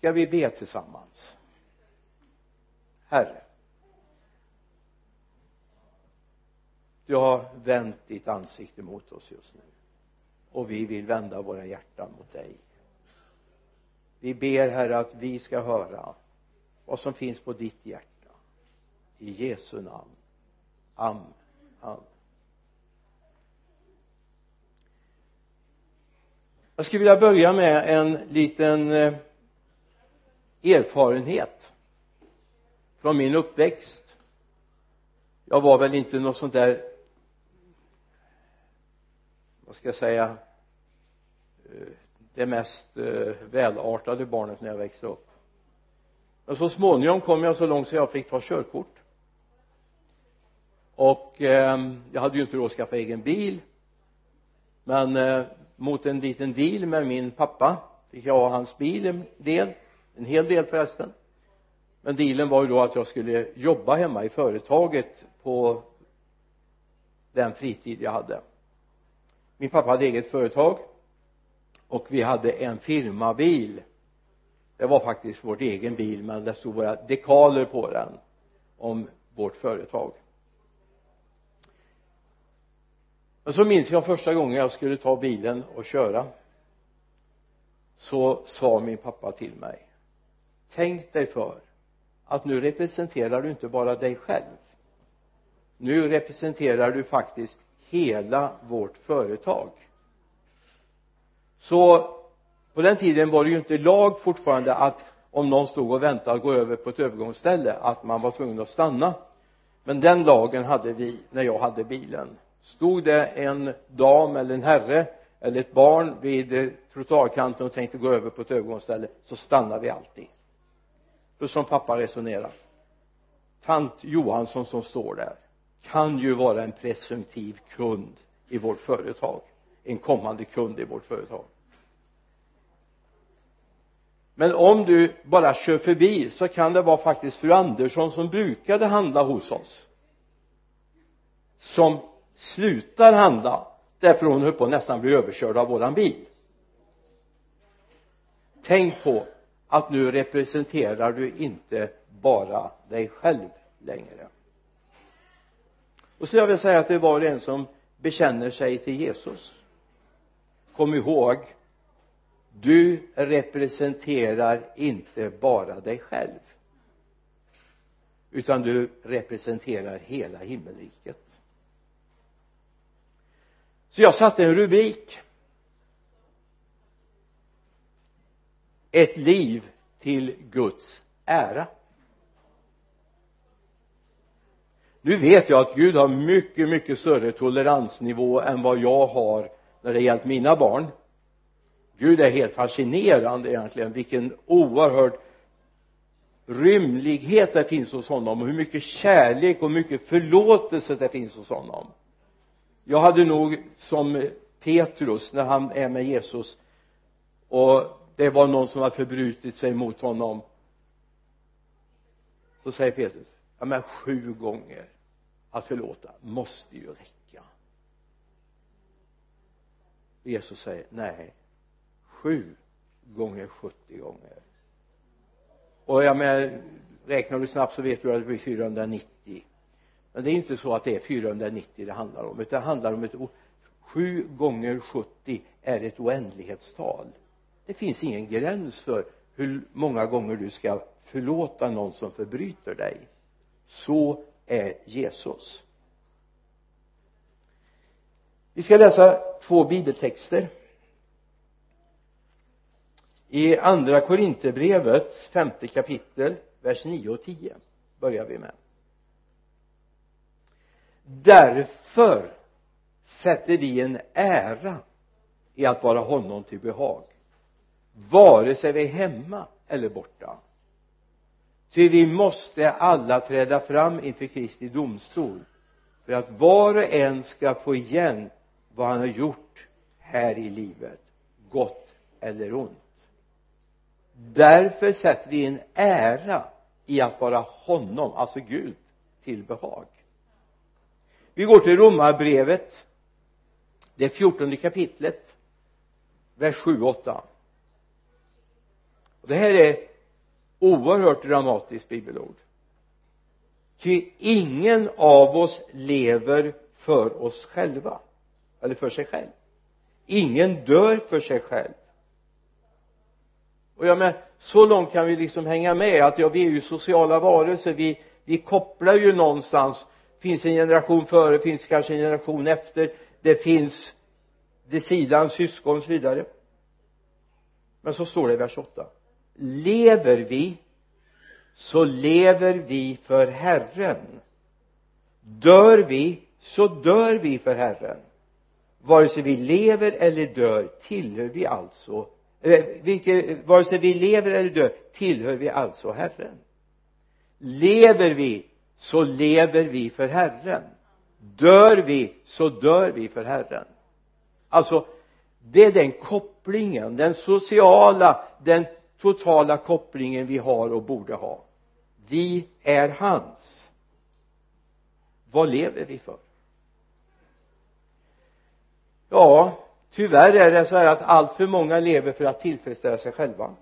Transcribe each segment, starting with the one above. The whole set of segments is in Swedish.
ska vi be tillsammans? Herre du har vänt ditt ansikte mot oss just nu och vi vill vända våra hjärtan mot dig. Vi ber herre att vi ska höra vad som finns på ditt hjärta. I Jesu namn. Amen. Amen. Jag skulle vilja börja med en liten eh, erfarenhet från min uppväxt. Jag var väl inte något sånt där vad ska jag säga eh, det mest eh, välartade barnet när jag växte upp. Men så småningom kom jag så långt så jag fick ta körkort. Och eh, jag hade ju inte råd att skaffa egen bil. Men eh, mot en liten deal med min pappa fick jag ha hans bil en del en hel del förresten. Men dealen var ju då att jag skulle jobba hemma i företaget på den fritid jag hade. Min pappa hade eget företag och vi hade en firmabil. Det var faktiskt vår egen bil men det stod våra dekaler på den om vårt företag. Men så minns jag första gången jag skulle ta bilen och köra. Så sa min pappa till mig tänk dig för att nu representerar du inte bara dig själv. Nu representerar du faktiskt hela vårt företag. Så på den tiden var det ju inte lag fortfarande att om någon stod och väntade att gå över på ett övergångsställe att man var tvungen att stanna. Men den lagen hade vi när jag hade bilen. Stod det en dam eller en herre eller ett barn vid trottoarkanten och tänkte gå över på ett övergångsställe så stannade vi alltid som pappa resonerar. Tant Johansson som står där kan ju vara en presumtiv kund i vårt företag. En kommande kund i vårt företag. Men om du bara kör förbi så kan det vara faktiskt fru Andersson som brukade handla hos oss. Som slutar handla därför hon höll på att nästan bli överkörd av våran bil. Tänk på att nu representerar du inte bara dig själv längre. Och så jag vill säga att det var en som bekänner sig till Jesus kom ihåg du representerar inte bara dig själv utan du representerar hela himmelriket. Så jag satte en rubrik. Ett liv till Guds ära. Nu vet jag att Gud har mycket mycket större toleransnivå än vad jag har när det gällt mina barn. Gud är helt fascinerande egentligen vilken oerhörd rymlighet det finns hos honom och hur mycket kärlek och mycket förlåtelse det finns hos honom. Jag hade nog som Petrus när han är med Jesus och det var någon som hade förbrutit sig mot honom. Så säger Petrus ja men sju gånger att förlåta måste ju räcka. Jesus säger nej sju gånger 70 gånger. Och jag menar räknar du snabbt så vet du att det blir 490 men det är inte så att det är 490 det handlar om utan det handlar om ett sju gånger 70 är ett oändlighetstal det finns ingen gräns för hur många gånger du ska förlåta någon som förbryter dig. Så är Jesus. Vi ska läsa två bibeltexter. I andra korinterbrevets femte kapitel vers 9 och 10 börjar vi med. Därför sätter vi en ära i att vara honom till behag vare sig vi är hemma eller borta. Ty vi måste alla träda fram inför Kristi domstol för att var och en ska få igen vad han har gjort här i livet gott eller ont. Därför sätter vi en ära i att vara honom, alltså Gud, till behag. Vi går till romarbrevet det fjortonde kapitlet vers 7 8 och det här är oerhört dramatiskt bibelord. Ty ingen av oss lever för oss själva eller för sig själv. Ingen dör för sig själv. Och jag menar så långt kan vi liksom hänga med att ja vi är ju sociala varelser. Vi vi kopplar ju någonstans. Finns en generation före finns kanske en generation efter. Det finns vid sidan syskon och så vidare. Men så står det i vers 8 lever vi så lever vi för Herren. Dör vi så dör vi för Herren. Vare sig vi lever eller dör tillhör vi alltså eh, vilket, vare sig vi lever eller dör tillhör vi alltså Herren. Lever vi så lever vi för Herren. Dör vi så dör vi för Herren. Alltså det är den kopplingen den sociala den totala kopplingen vi har och borde ha. Vi är hans. Vad lever vi för? Ja tyvärr är det så här att allt för många lever för att tillfredsställa sig själva.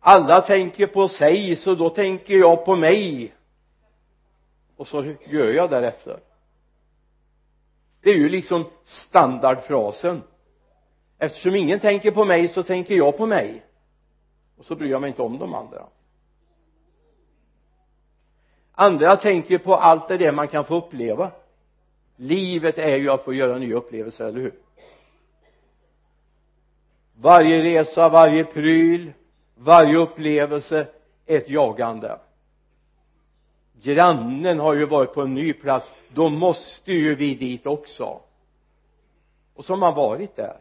Alla tänker på sig så då tänker jag på mig. Och så gör jag därefter. Det är ju liksom standardfrasen eftersom ingen tänker på mig så tänker jag på mig. Och så bryr jag mig inte om de andra. Andra tänker på allt det där man kan få uppleva. Livet är ju att få göra nya upplevelser, eller hur? Varje resa, varje pryl varje upplevelse ett jagande. Grannen har ju varit på en ny plats. Då måste ju vi dit också. Och så har man varit där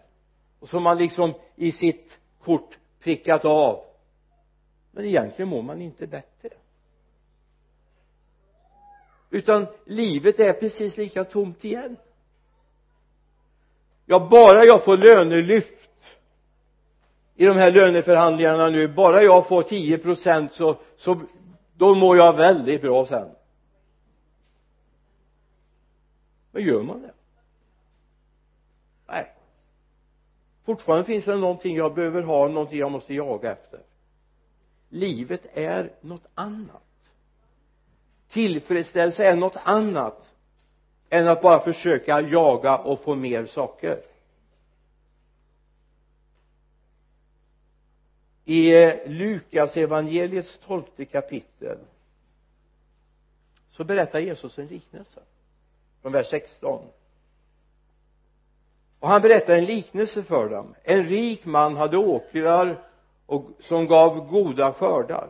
och så har man liksom i sitt kort prickat av. Men egentligen mår man inte bättre. Utan livet är precis lika tomt igen. Ja bara jag får lönelyft i de här löneförhandlingarna nu bara jag får 10 procent så, så då mår jag väldigt bra sen. Men gör man det nej fortfarande finns det någonting jag behöver ha någonting jag måste jaga efter. Livet är något annat. Tillfredsställelse är något annat än att bara försöka jaga och få mer saker. I eh, Lukas evangeliets tolfte kapitel så berättar Jesus en liknelse från vers 16 och han berättar en liknelse för dem. En rik man hade åkrar och som gav goda skördar.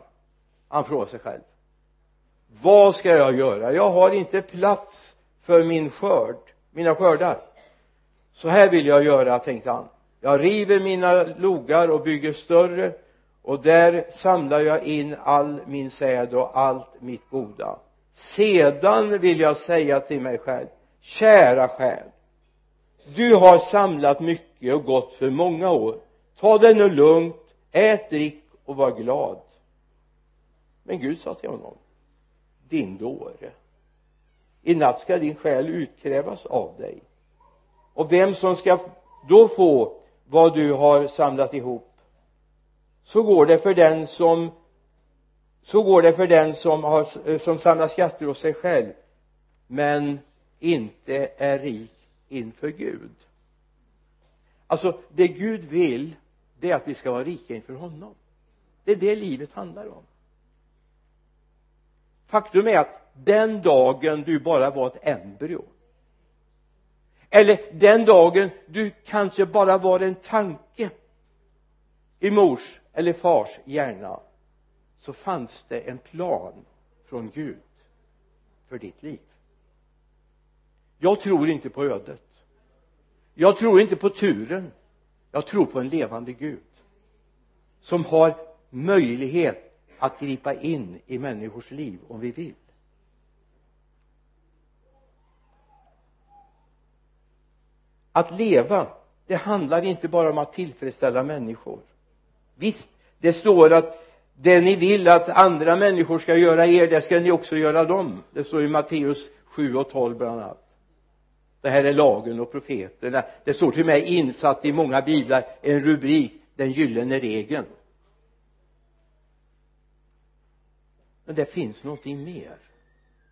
Han frågar sig själv vad ska jag göra? Jag har inte plats för min skörd mina skördar. Så här vill jag göra tänkte han. Jag river mina logar och bygger större och där samlar jag in all min säd och allt mitt goda. Sedan vill jag säga till mig själv kära själ du har samlat mycket och gått för många år. Ta det nu lugnt ät, drick och var glad. Men Gud sa till honom din dåre i natt ska din själ utkrävas av dig. Och vem som ska då få vad du har samlat ihop så går det för den som så går det för den som har som samlar skatter hos sig själv men inte är rik inför Gud. Alltså det Gud vill det är att vi ska vara rika inför honom. Det är det livet handlar om. Faktum är att den dagen du bara var ett embryo eller den dagen du kanske bara var en tanke i mors eller fars hjärna så fanns det en plan från Gud för ditt liv jag tror inte på ödet. Jag tror inte på turen. Jag tror på en levande Gud som har möjlighet att gripa in i människors liv om vi vill. Att leva det handlar inte bara om att tillfredsställa människor. Visst det står att det ni vill att andra människor ska göra er det ska ni också göra dem. Det står i Matteus 7 och 12 bland annat det här är lagen och profeterna det står till och med insatt i många biblar en rubrik den gyllene regeln. Men det finns någonting mer.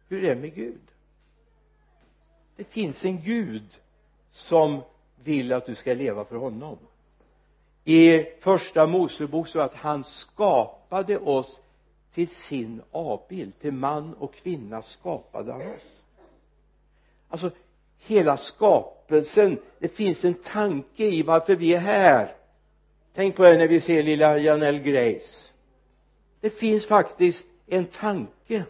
Hur är det med Gud? Det finns en Gud som vill att du ska leva för honom. I första Mosebok så att han skapade oss till sin avbild. Till man och kvinna skapade han oss. Alltså hela skapelsen. Det finns en tanke i varför vi är här. Tänk på det när vi ser lilla Janelle Grace. Det finns faktiskt en tanke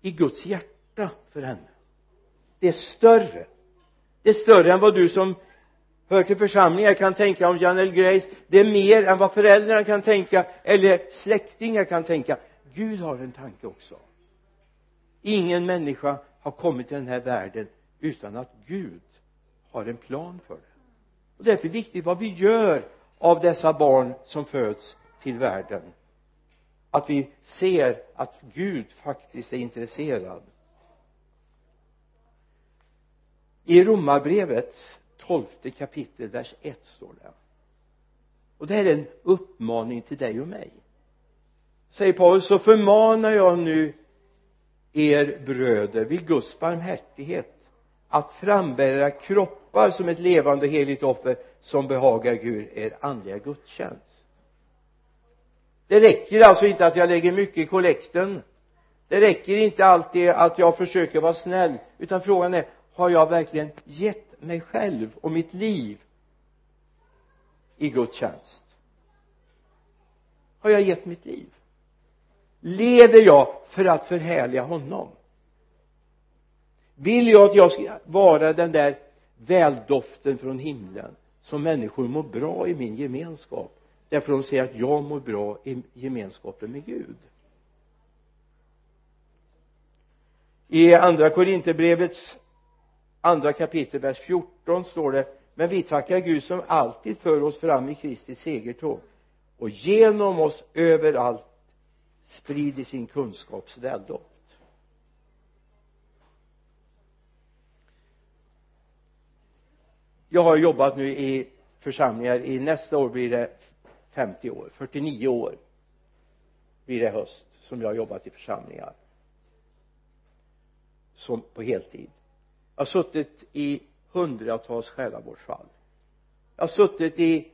i Guds hjärta för henne. Det är större. Det är större än vad du som hör till församlingar kan tänka om Janelle Grace. Det är mer än vad föräldrarna kan tänka eller släktingar kan tänka. Gud har en tanke också. Ingen människa har kommit till den här världen utan att Gud har en plan för det. Och därför är det viktigt vad vi gör av dessa barn som föds till världen. Att vi ser att Gud faktiskt är intresserad. I romarbrevets tolfte kapitel vers 1 står det. Och det här är en uppmaning till dig och mig. Säger Paulus så förmanar jag nu er bröder vid Guds barmhärtighet att frambära kroppar som ett levande och heligt offer som behagar Gud er andliga gudstjänst. Det räcker alltså inte att jag lägger mycket i kollekten. Det räcker inte alltid att jag försöker vara snäll utan frågan är har jag verkligen gett mig själv och mitt liv i Guds tjänst har jag gett mitt liv? Lever jag för att förhärliga honom? Vill jag att jag ska vara den där väldoften från himlen som människor mår bra i min gemenskap därför de ser att jag mår bra i gemenskapen med Gud? I andra korinterbrevets andra kapitel vers 14 står det men vi tackar Gud som alltid för oss fram i Kristi segertåg och genom oss överallt sprider sin kunskaps väldoft jag har jobbat nu i församlingar. I nästa år blir det 50 år 49 år blir det höst som jag har jobbat i församlingar. Som på heltid. Jag har suttit i hundratals själavårdsfall. Jag har suttit i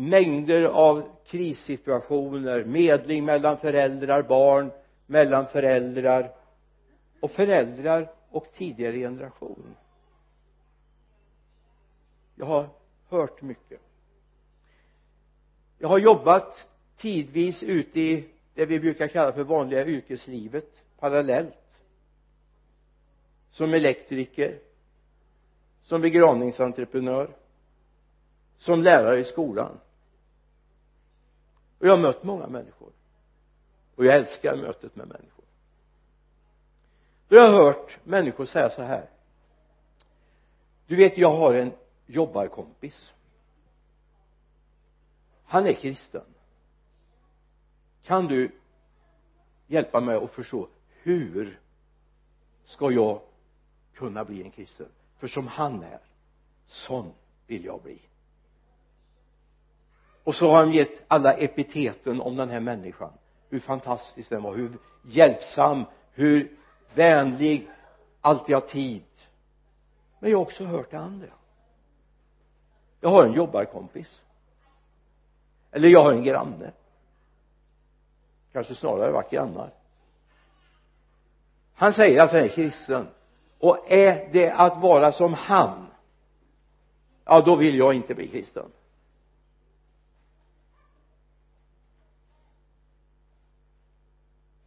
mängder av krissituationer medling mellan föräldrar barn mellan föräldrar och föräldrar och tidigare generation. Jag har hört mycket. Jag har jobbat tidvis ute i det vi brukar kalla för vanliga yrkeslivet parallellt som elektriker som begravningsentreprenör som lärare i skolan och jag har mött många människor. Och jag älskar mötet med människor. Då har jag hört människor säga så här. Du vet jag har en jobbarkompis. Han är kristen. Kan du hjälpa mig att förstå hur ska jag kunna bli en kristen? För som han är sån vill jag bli och så har han gett alla epiteten om den här människan. Hur fantastisk den var, hur hjälpsam, hur vänlig, alltid har tid. Men jag har också hört det andra. Jag har en jobbarkompis. Eller jag har en granne. Kanske snarare varit grannar. Han säger att han är kristen. Och är det att vara som han ja då vill jag inte bli kristen.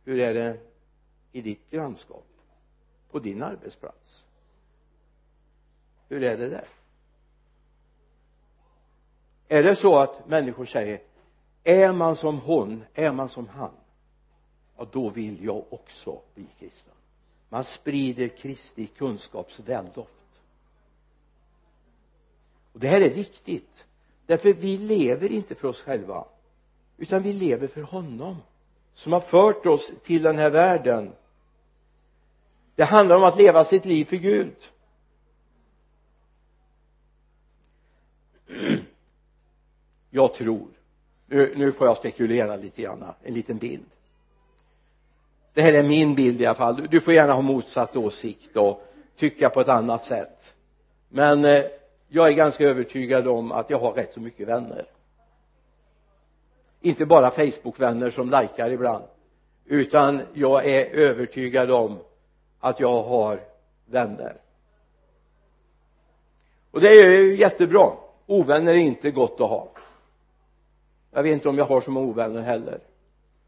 Hur är det i ditt grannskap? På din arbetsplats? Hur är det där? Är det så att människor säger är man som hon är man som han? Ja då vill jag också bli kristen. Man sprider Kristi kunskaps väldoft och det här är viktigt därför vi lever inte för oss själva utan vi lever för honom som har fört oss till den här världen. Det handlar om att leva sitt liv för Gud. Jag tror nu, nu får jag spekulera lite grann en liten bild. Det här är min bild i alla fall. Du får gärna ha motsatt åsikt och tycka på ett annat sätt. Men eh, jag är ganska övertygad om att jag har rätt så mycket vänner inte bara facebookvänner som likar ibland utan jag är övertygad om att jag har vänner. Och det är ju jättebra. Ovänner är inte gott att ha. Jag vet inte om jag har så många ovänner heller.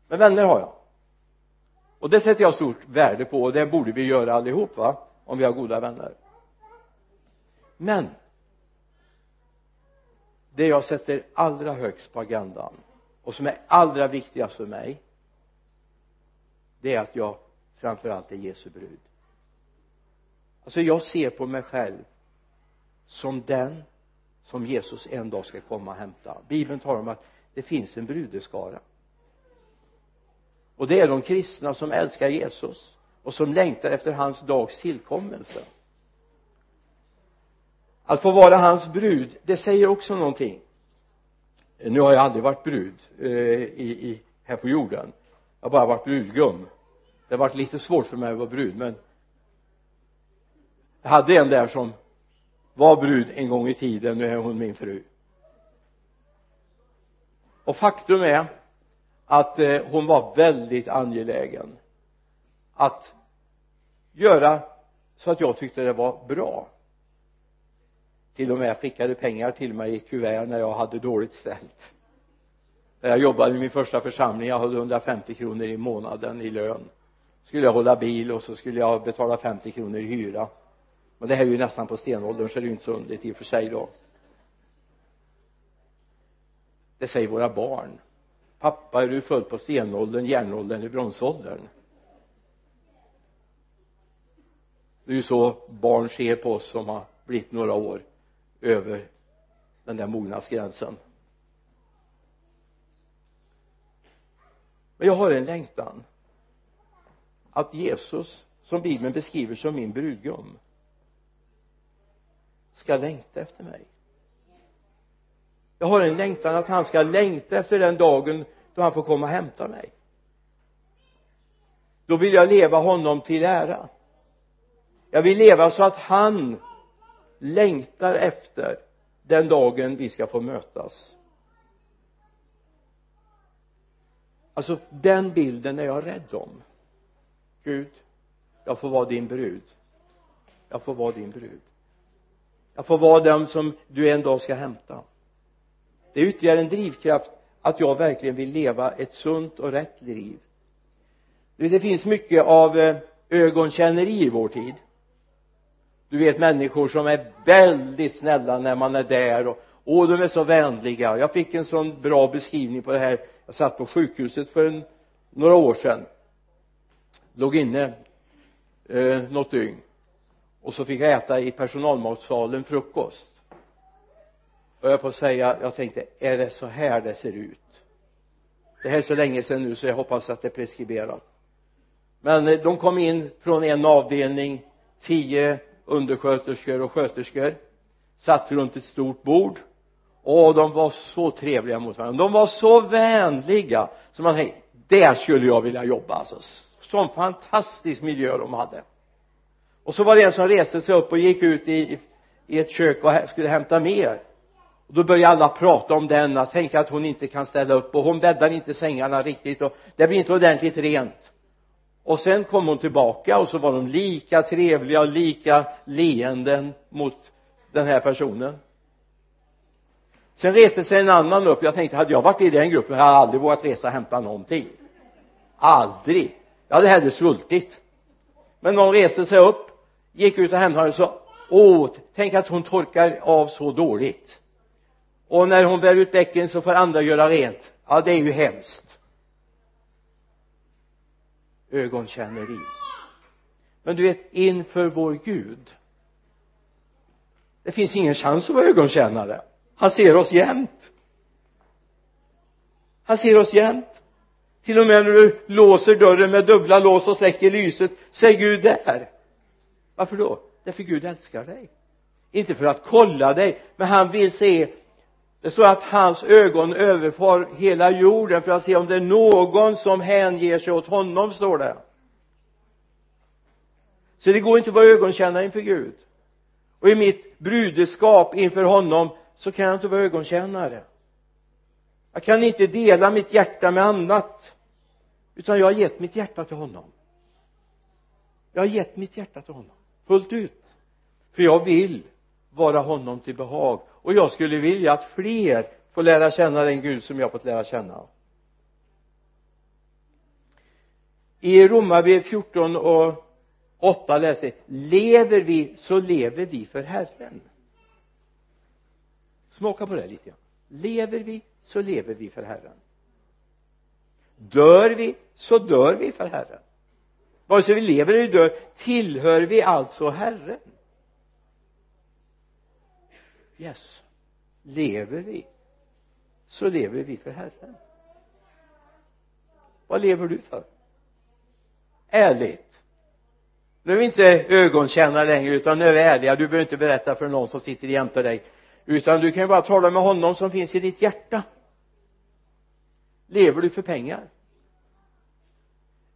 Men vänner har jag. Och det sätter jag stort värde på och det borde vi göra allihop va? Om vi har goda vänner. Men det jag sätter allra högst på agendan och som är allra viktigast för mig det är att jag framförallt är Jesu brud. Alltså jag ser på mig själv som den som Jesus en dag ska komma och hämta. Bibeln talar om att det finns en brudeskara. Och det är de kristna som älskar Jesus och som längtar efter hans dags tillkommelse. Att få vara hans brud det säger också någonting nu har jag aldrig varit brud eh, i, i, här på jorden. Jag har bara varit brudgum. Det har varit lite svårt för mig att vara brud men jag hade en där som var brud en gång i tiden nu är hon min fru. Och faktum är att eh, hon var väldigt angelägen att göra så att jag tyckte det var bra till och med skickade pengar till mig i kuvert när jag hade dåligt ställt. När jag jobbade i min första församling jag hade 150 kronor i månaden i lön. Skulle jag hålla bil och så skulle jag betala 50 kronor i hyra. Men det här är ju nästan på stenåldern så det är ju inte så underligt i och för sig då. Det säger våra barn. Pappa är du född på stenåldern, järnåldern eller bronsåldern? Det är ju så barn ser på oss som har blivit några år över den där mognadsgränsen. Men jag har en längtan att Jesus som bibeln beskriver som min brudgum ska längta efter mig. Jag har en längtan att han ska längta efter den dagen då han får komma och hämta mig. Då vill jag leva honom till ära. Jag vill leva så att han längtar efter den dagen vi ska få mötas. Alltså den bilden är jag rädd om. Gud jag får vara din brud. Jag får vara din brud. Jag får vara den som du en dag ska hämta. Det är ytterligare en drivkraft att jag verkligen vill leva ett sunt och rätt liv. Det finns mycket av eh, ögonkänneri i vår tid du vet människor som är väldigt snälla när man är där och åh de är så vänliga. Jag fick en sån bra beskrivning på det här. Jag satt på sjukhuset för en, några år sedan. Låg inne eh, något dygn. Och så fick jag äta i personalmatsalen frukost. Och jag på att säga jag tänkte är det så här det ser ut? Det här är så länge sedan nu så jag hoppas att det är preskriberat. Men eh, de kom in från en avdelning tio undersköterskor och sköterskor satt runt ett stort bord och de var så trevliga mot varandra. De var så vänliga så man tänkte där skulle jag vilja jobba alltså. Sån fantastisk miljö de hade. Och så var det en som reste sig upp och gick ut i, i ett kök och skulle hämta mer. Och då började alla prata om denna. Tänka att hon inte kan ställa upp och hon bäddar inte sängarna riktigt och det blir inte ordentligt rent och sen kom hon tillbaka och så var de lika trevliga och lika leenden mot den här personen. Sen reste sig en annan upp. Jag tänkte hade jag varit i den gruppen hade jag aldrig vågat resa och hämta någonting. Aldrig. Jag hade hellre svultit. Men någon reste sig upp gick ut och hämtade och sa åh tänk att hon torkar av så dåligt. Och när hon bär ut bäcken så får andra göra rent. Ja det är ju hemskt ögonkänneri men du vet inför vår Gud det finns ingen chans att vara ögonkännare han ser oss jämt. Han ser oss jämt. Till och med när du låser dörren med dubbla lås och släcker lyset så är Gud där. Varför då? Därför Gud älskar dig. Inte för att kolla dig men han vill se det står att hans ögon överfar hela jorden för att se om det är någon som hänger sig åt honom står det. Så det går inte att vara ögonkännare inför Gud. Och i mitt brudeskap inför honom så kan jag inte vara ögonkännare. Jag kan inte dela mitt hjärta med annat utan jag har gett mitt hjärta till honom. Jag har gett mitt hjärta till honom fullt ut. För jag vill vara honom till behag. Och jag skulle vilja att fler får lära känna den Gud som jag fått lära känna. I Romarbrevet 14 och 8 läser lever vi så lever vi för Herren. Smaka på det lite grann. Lever vi så lever vi för Herren. Dör vi så dör vi för Herren. Vare sig vi lever eller dör tillhör vi alltså Herren? Yes. Lever vi så lever vi för Herren. Vad lever du för? Ärligt. Nu är vi inte ögontjänare längre utan nu är vi ärliga. Du behöver inte berätta för någon som sitter jämte dig. Utan du kan ju bara tala med honom som finns i ditt hjärta. Lever du för pengar?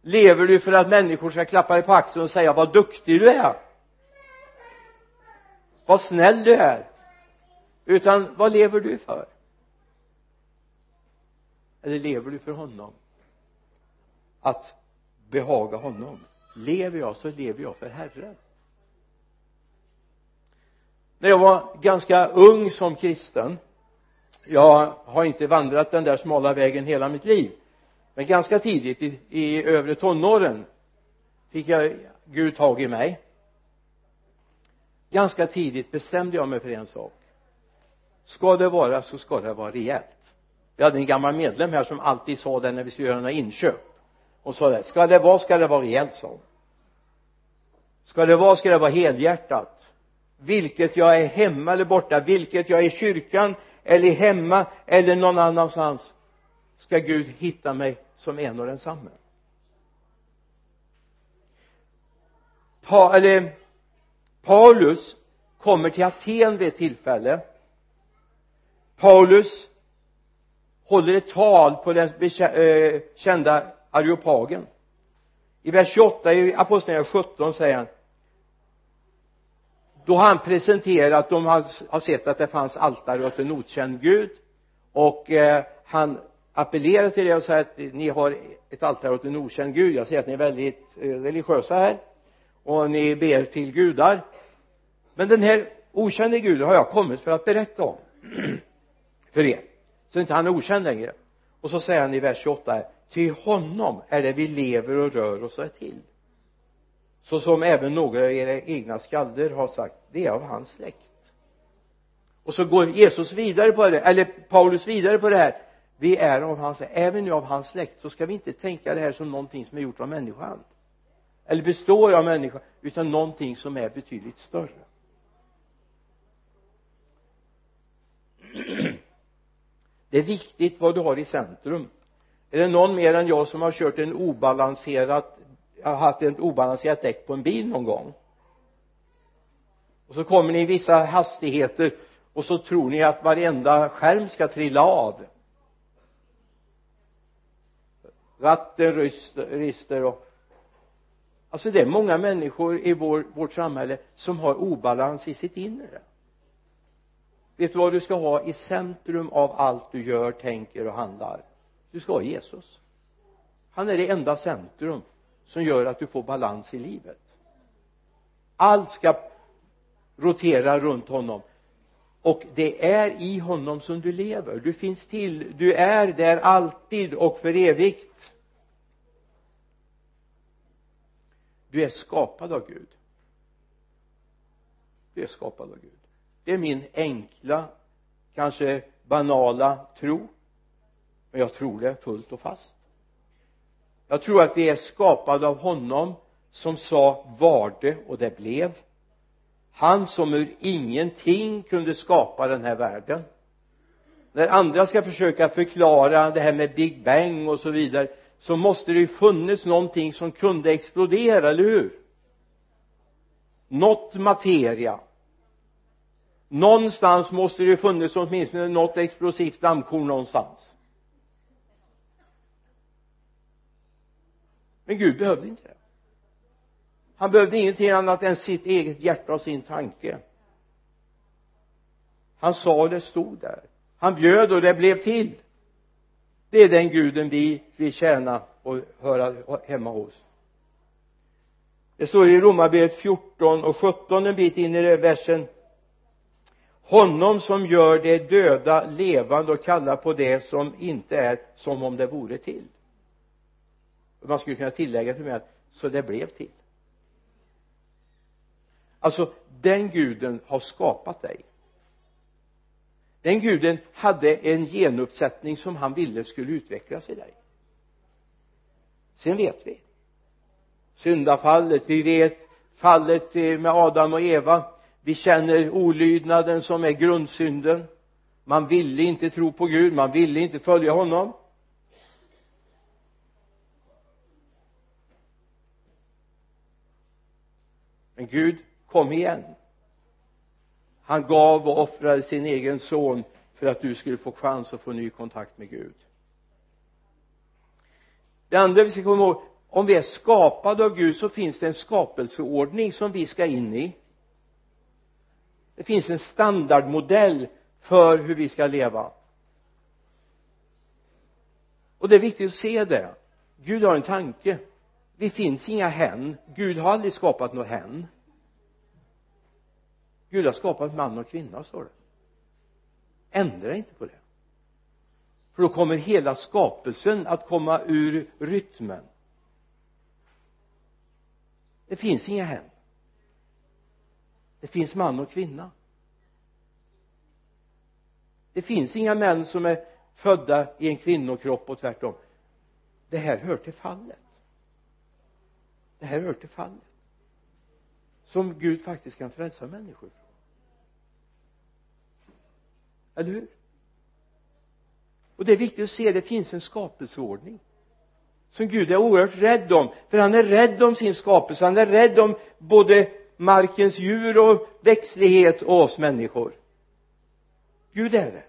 Lever du för att människor ska klappa dig på axeln och säga vad duktig du är. Vad snäll du är utan vad lever du för? Eller lever du för honom? Att behaga honom. Lever jag så lever jag för Herren. När jag var ganska ung som kristen jag har inte vandrat den där smala vägen hela mitt liv men ganska tidigt i, i övre tonåren fick jag Gud tag i mig. Ganska tidigt bestämde jag mig för en sak ska det vara så ska det vara rejält. Vi hade en gammal medlem här som alltid sa det när vi skulle göra några inköp. Och sa det ska det vara ska det vara rejält sa hon. Ska det vara ska det vara helhjärtat. Vilket jag är hemma eller borta vilket jag är i kyrkan eller hemma eller någon annanstans ska Gud hitta mig som en och densamme. Pa, eller Paulus kommer till Aten vid ett tillfälle. Paulus håller ett tal på den eh, kända areopagen. I vers 28 i apostlagärningarna 17 säger han då han presenterat de har, har sett att det fanns altare åt en okänd gud. Och eh, han appellerar till det och säger att ni har ett altare åt en okänd gud. Jag ser att ni är väldigt eh, religiösa här. Och ni ber till gudar. Men den här okände guden har jag kommit för att berätta om för er så inte han är okänd längre. Och så säger han i vers 28 till honom är det vi lever och rör oss och är till. Så som även några av era egna skalder har sagt det är av hans släkt. Och så går Jesus vidare på det eller Paulus vidare på det här vi är av hans släkt även nu av hans släkt så ska vi inte tänka det här som någonting som är gjort av människan. Eller består av människan utan någonting som är betydligt större det är viktigt vad du har i centrum. Är det någon mer än jag som har kört en obalanserat har haft ett obalanserat däck på en bil någon gång? Och så kommer ni i vissa hastigheter och så tror ni att varenda skärm ska trilla av. Ratten rister och alltså det är många människor i vår, vårt samhälle som har obalans i sitt inre vet du vad du ska ha i centrum av allt du gör, tänker och handlar? Du ska ha Jesus. Han är det enda centrum som gör att du får balans i livet. Allt ska rotera runt honom. Och det är i honom som du lever. Du finns till. Du är där alltid och för evigt. Du är skapad av Gud. Du är skapad av Gud det är min enkla kanske banala tro. Men jag tror det fullt och fast. Jag tror att vi är skapade av honom som sa var det och det blev. Han som ur ingenting kunde skapa den här världen. När andra ska försöka förklara det här med Big Bang och så vidare så måste det ju funnits någonting som kunde explodera, eller hur? Något materia någonstans måste det ju funnits åtminstone något explosivt dammkorn någonstans. Men Gud behövde inte det. Han behövde ingenting annat än sitt eget hjärta och sin tanke. Han sa och det stod där. Han bjöd och det blev till. Det är den guden vi vill tjäna och höra hemma hos. Det står i romarbrevet 14 och 17 en bit in i den versen honom som gör det döda levande och kallar på det som inte är som om det vore till. Man skulle kunna tillägga till mig att så det blev till. Alltså den guden har skapat dig. Den guden hade en genuppsättning som han ville skulle utvecklas i dig. Sen vet vi. Syndafallet vi vet fallet med Adam och Eva vi känner olydnaden som är grundsynden. Man ville inte tro på Gud man ville inte följa honom. Men Gud kom igen. Han gav och offrade sin egen son för att du skulle få chans att få ny kontakt med Gud. Det andra vi ska komma ihåg om vi är skapade av Gud så finns det en skapelseordning som vi ska in i det finns en standardmodell för hur vi ska leva. Och det är viktigt att se det. Gud har en tanke. Det finns inga hen. Gud har aldrig skapat något hen. Gud har skapat man och kvinna står det. Ändra inte på det. För då kommer hela skapelsen att komma ur rytmen. Det finns inga hem det finns man och kvinna. Det finns inga män som är födda i en kvinnokropp och tvärtom. Det här hör till fallet. Det här hör till fallet. Som Gud faktiskt kan frälsa människor från eller hur? Och det är viktigt att se det finns en skapelseordning som Gud är oerhört rädd om. För han är rädd om sin skapelse. Han är rädd om både markens djur och växtlighet och oss människor. Gud är det.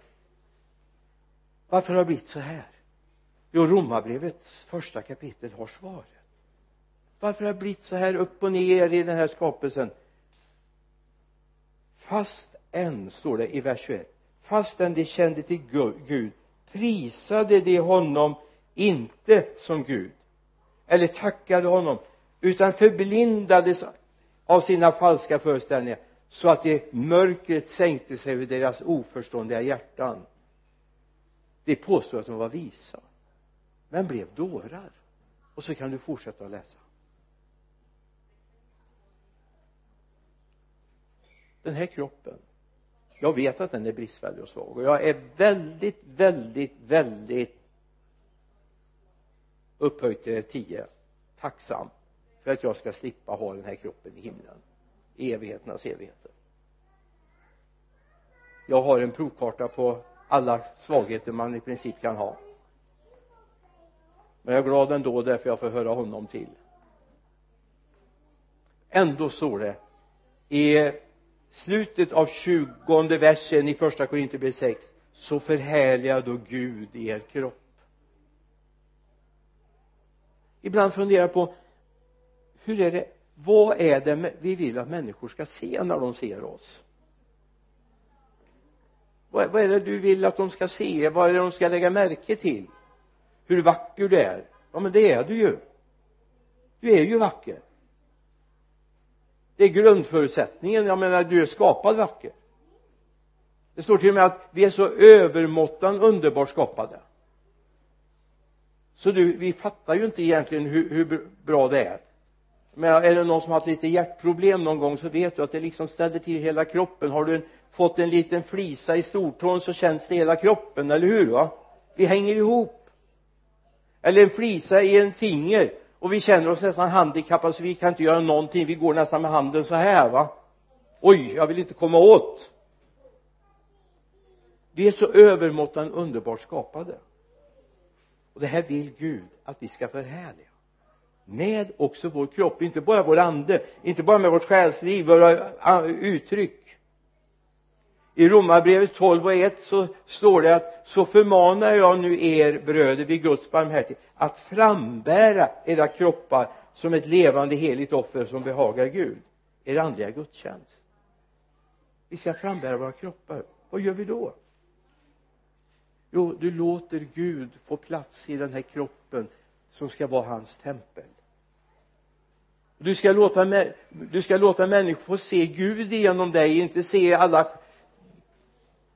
Varför har det blivit så här? Jo romarbrevets första kapitel har svaret. Varför har det blivit så här upp och ner i den här skapelsen? Fast än står det i vers 21 fastän de kände till Gud prisade de honom inte som Gud eller tackade honom utan förblindades av sina falska föreställningar så att det mörkret sänkte sig över deras oförståndiga hjärtan. De påstod att de var visa. Men blev dårar. Och så kan du fortsätta att läsa. Den här kroppen jag vet att den är bristfällig och svag. Och jag är väldigt väldigt väldigt upphöjt till tio. Tacksam för att jag ska slippa ha den här kroppen i himlen. I evigheternas evigheter. Jag har en provkarta på alla svagheter man i princip kan ha. Men jag är glad ändå därför jag får höra honom till. Ändå står det i slutet av tjugonde versen i första Korinthierbrevet 6 så förhärligar då Gud er kropp. Ibland funderar jag på hur är det? Vad är det vi vill att människor ska se när de ser oss. Vad, är det du vill att de ska se? Vad är det de ska lägga märke till? Hur vacker du är. Ja men det är du ju. Du är ju vacker. Det är grundförutsättningen. Jag menar du är skapad vacker. Det står till och med att vi är så övermåttan underbart skapade. Så du, vi fattar ju inte egentligen hur, hur bra det är men är det någon som har haft lite hjärtproblem någon gång så vet du att det liksom ställer till hela kroppen. Har du en, fått en liten flisa i stortån så känns det hela kroppen, eller hur va? Vi hänger ihop. Eller en flisa i en finger. Och vi känner oss nästan handikappade så vi kan inte göra någonting. Vi går nästan med handen så här va? Oj jag vill inte komma åt. Vi är så övermåttan underbart skapade. Och det här vill Gud att vi ska förhärliga med också vår kropp, inte bara vår ande, inte bara med vårt själsliv, våra ah, uttryck. I romarbrevet 12 och 1 så står det att så förmanar jag nu er bröder vid Guds barmhärtighet att frambära era kroppar som ett levande heligt offer som behagar Gud er andliga gudstjänst. Vi ska frambära våra kroppar. Vad gör vi då? Jo du låter Gud få plats i den här kroppen som ska vara hans tempel du ska låta, du ska låta människor få se Gud genom dig inte se alla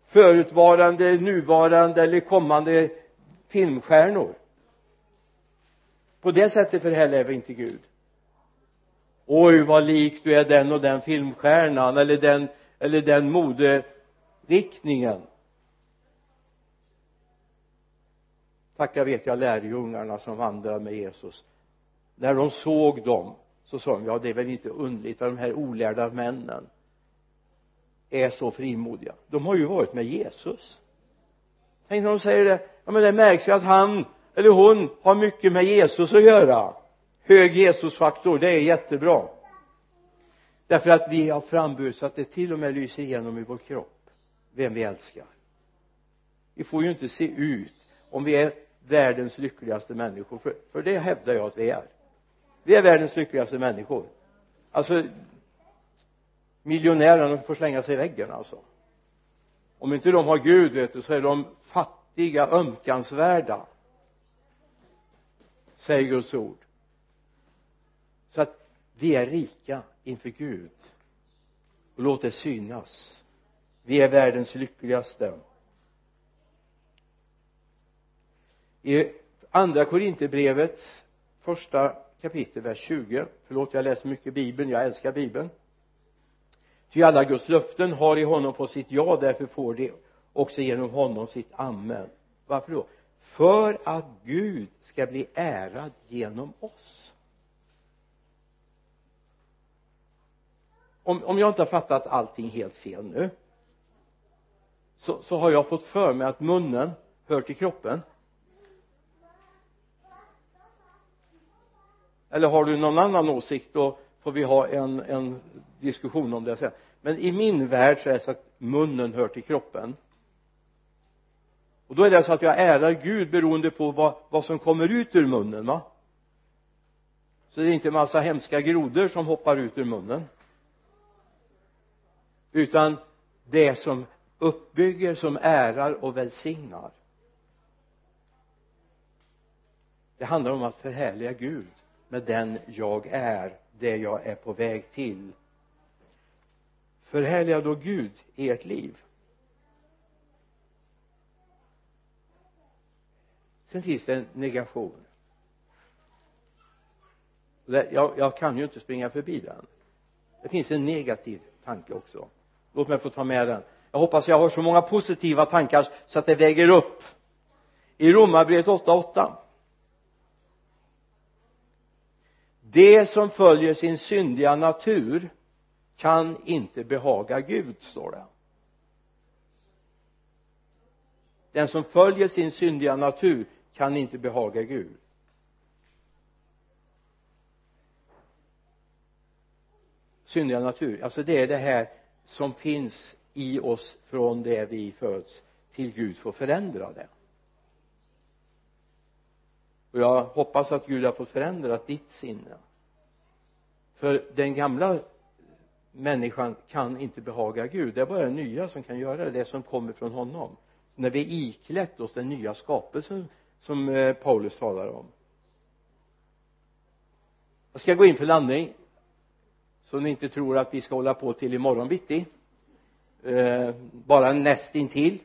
förutvarande, nuvarande eller kommande filmstjärnor. På det sättet förhärligar vi inte Gud. Oj vad lik du är den och den filmstjärnan eller den eller den moderiktningen. Tacka vet jag lärjungarna som vandrade med Jesus. När de såg dem så sa de ja det är väl inte underligt att de här olärda männen är så frimodiga. De har ju varit med Jesus. Tänk när de säger det. Ja men det märks ju att han eller hon har mycket med Jesus att göra. Hög Jesusfaktor det är jättebra. Därför att vi har framburit så att det till och med lyser igenom i vår kropp vem vi älskar. Vi får ju inte se ut om vi är världens lyckligaste människor för, för det hävdar jag att vi är vi är världens lyckligaste människor. Alltså miljonärerna får slänga sig i väggen alltså. Om inte de har Gud vet du så är de fattiga ömkansvärda säger Guds ord. Så att vi är rika inför Gud. Och låt det synas. Vi är världens lyckligaste. I andra korinterbrevets första kapitel vers 20 förlåt jag läser mycket bibeln jag älskar bibeln. Ty alla Guds löften har i honom fått sitt ja därför får de också genom honom sitt amen. Varför då? För att Gud ska bli ärad genom oss. Om, om jag inte har fattat allting helt fel nu så, så har jag fått för mig att munnen hör till kroppen. Eller har du någon annan åsikt? Då får vi ha en, en diskussion om det sen. Men i min värld så är det så att munnen hör till kroppen. Och då är det så att jag ärar Gud beroende på vad, vad som kommer ut ur munnen va? Så det är inte en massa hemska grodor som hoppar ut ur munnen. Utan det som uppbygger, som ärar och välsignar. Det handlar om att förhärliga Gud med den jag är det jag är på väg till. Förhärliga då Gud i ert liv. Sen finns det en negation. Jag, jag kan ju inte springa förbi den. Det finns en negativ tanke också. Låt mig få ta med den. Jag hoppas jag har så många positiva tankar så att det väger upp. I romarbrevet 8.8 det som följer sin syndiga natur kan inte behaga Gud står det. Den som följer sin syndiga natur kan inte behaga Gud. Syndiga natur alltså det är det här som finns i oss från det vi föds till Gud får förändra det. Och jag hoppas att Gud har fått förändra ditt sinne för den gamla människan kan inte behaga Gud. Det är bara den nya som kan göra det, det som kommer från honom. När vi iklätt oss den nya skapelsen som eh, Paulus talar om. Jag ska gå in för landning så ni inte tror att vi ska hålla på till imorgon bitti. Eh, bara nästintill.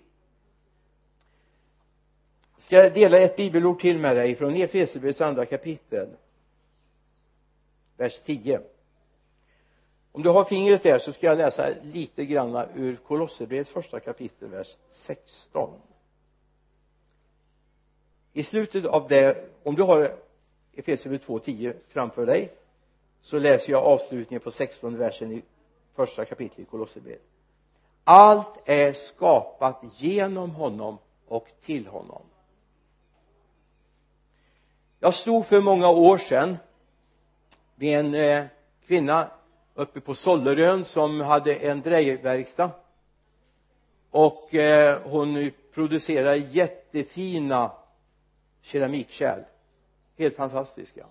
Ska jag dela ett bibelord till med dig från Efesierbrevets andra kapitel vers 10 om du har fingret där så ska jag läsa lite grann ur Kolosserbrevets första kapitel vers 16 i slutet av det om du har Efesierbrevet 2.10 framför dig så läser jag avslutningen på 16 versen i första kapitlet i Kolosserbrevet. Allt är skapat genom honom och till honom. Jag stod för många år sedan vid en eh, kvinna uppe på Sollerön som hade en drejverkstad och eh, hon producerade jättefina keramikkärl. Helt fantastiska.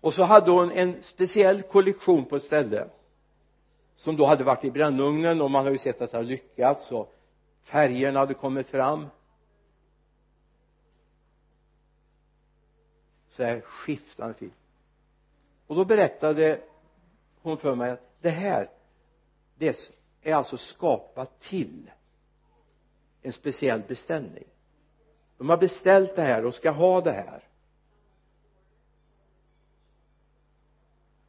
Och så hade hon en speciell kollektion på ett ställe som då hade varit i brännugnen och man har ju sett att det har lyckats och färgerna hade kommit fram. Så här skiftande fint och då berättade hon för mig att det här det är alltså skapat till en speciell beställning. De har beställt det här och ska ha det här.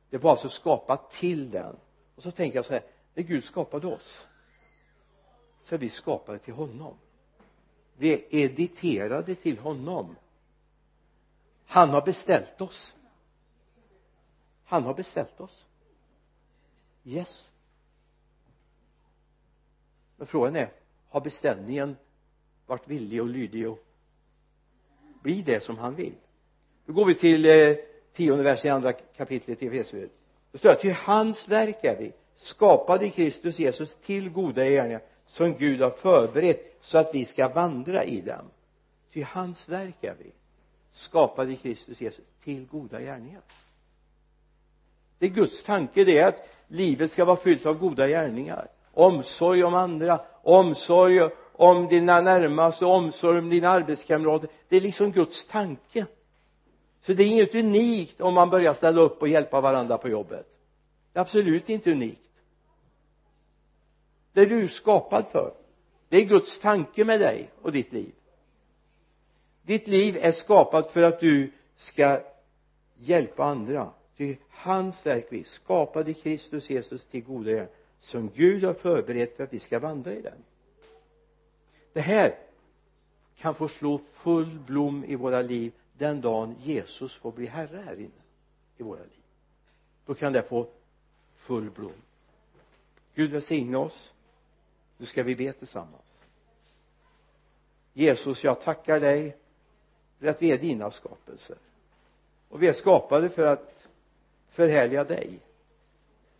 Det var alltså skapat till den. Och så tänker jag så här när Gud skapade oss så är vi skapade till honom. Vi är editerade till honom. Han har beställt oss han har beställt oss. Yes. Men frågan är har beställningen varit villig och lydig och bli det som han vill? Då går vi till eh, tionde versen i andra kapitlet i Efesierbrevet. Då står det till hans verk är vi skapade i Kristus Jesus till goda gärningar som Gud har förberett så att vi ska vandra i dem. Till hans verk är vi skapade i Kristus Jesus till goda gärningar det är Guds tanke det är att livet ska vara fyllt av goda gärningar. Omsorg om andra omsorg om dina närmaste omsorg om dina arbetskamrater. Det är liksom Guds tanke. Så det är inget unikt om man börjar ställa upp och hjälpa varandra på jobbet. Det är absolut inte unikt. Det är du skapad för. Det är Guds tanke med dig och ditt liv. Ditt liv är skapat för att du ska hjälpa andra ty hans verk vi skapade Kristus Jesus till goda gärningar som Gud har förberett för att vi ska vandra i den. Det här kan få slå full blom i våra liv den dagen Jesus får bli herre här inne i våra liv. Då kan det få full blom. Gud välsigne oss. Nu ska vi be tillsammans. Jesus jag tackar dig för att vi är dina skapelser. Och vi är skapade för att förhärliga dig.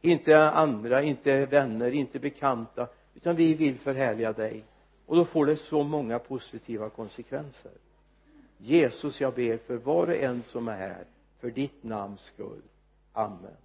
Inte andra, inte vänner, inte bekanta utan vi vill förhärliga dig. Och då får det så många positiva konsekvenser. Jesus jag ber för var och en som är här för ditt namns skull. Amen.